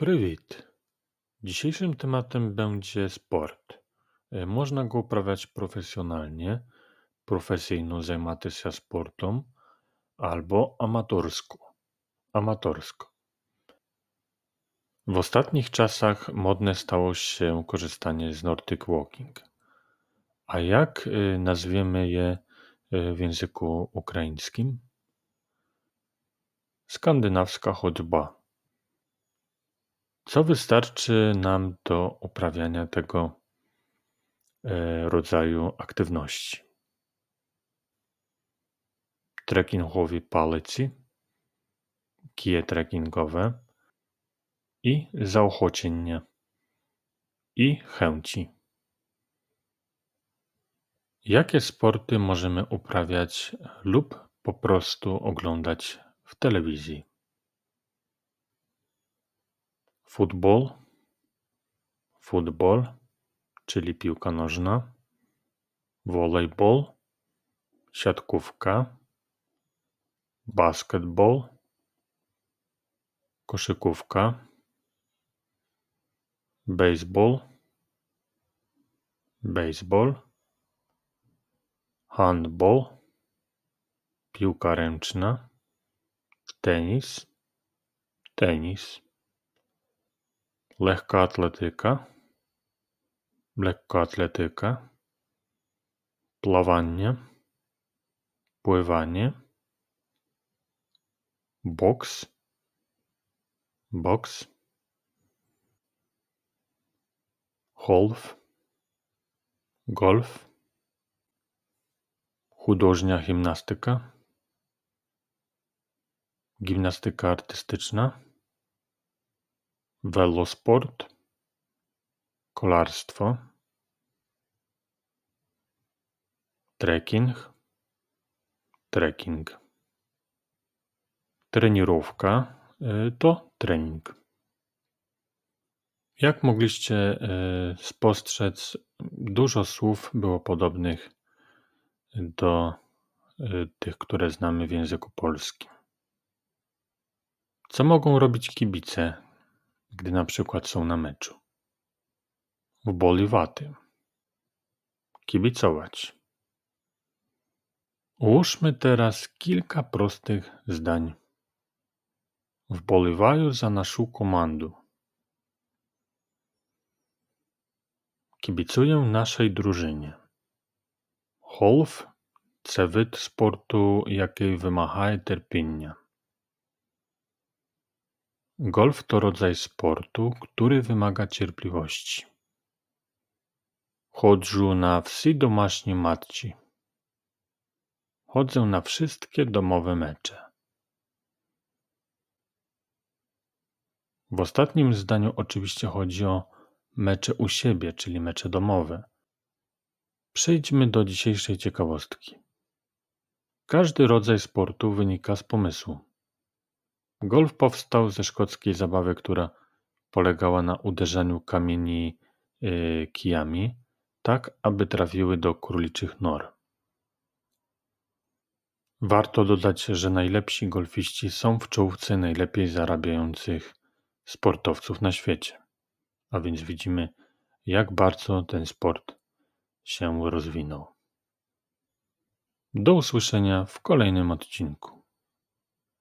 Привіт! Dzisiejszym tematem będzie sport. E, Można go uprawiać profesjonalnie, profesjonalnie zajmować się sportem, albo amatorsko. amatorsko. W ostatnich czasach modne stało się korzystanie z Nordic Walking. A jak e, nazwiemy je e, w języku ukraińskim? Skandynawska chodźba. Co wystarczy nam do uprawiania tego e, rodzaju aktywności? Trekkingowi palicy, kije trekkingowe i zaochocenia i chęci. Jakie sporty możemy uprawiać lub po prostu oglądać w telewizji? Futbol, futbol, czyli piłka nożna, volejbol, siatkówka, basketbol, koszykówka, baseball, baseball, handball, piłka ręczna, tenis, tenis, lekkoatletyka, lekkoatletyka, plawanie, pływanie, boks, boks, golf, golf, hudожня gimnastyka, gimnastyka artystyczna, welosport, kolarstwo, trekking, trekking. Trenirówka y, to trening. Jak mogliście y, spostrzec, dużo słów było podobnych do y, tych, które znamy w języku polskim. Co mogą robić kibice, gdy na przykład są na meczu? Wboliwaty. Kibicować. Ułóżmy teraz kilka prostych zdań. Wbolewaju za naszą komandę. Kibicuję naszej drużynie. Golf це вид спорту, який вимагає терпіння. Golf to rodzaj sportu, który wymaga cierpliwości. Chodzę na wsi domaśni matci. Chodzę na wszystkie domowe mecze. W ostatnim zdaniu oczywiście chodzi o mecze u siebie, czyli mecze domowe. Przejdźmy do dzisiejszej ciekawostki. Każdy rodzaj sportu wynika z pomysłu. Golf powstał ze szkockiej zabawy, która polegała na uderzaniu kamieni yy, kijami, tak aby trafiły do króliczych nor. Warto dodać, że najlepsi golfiści są w czołówce najlepiej zarabiających sportowców na świecie. A więc widzimy, jak bardzo ten sport się rozwinął. Do usłyszenia w kolejnym odcinku.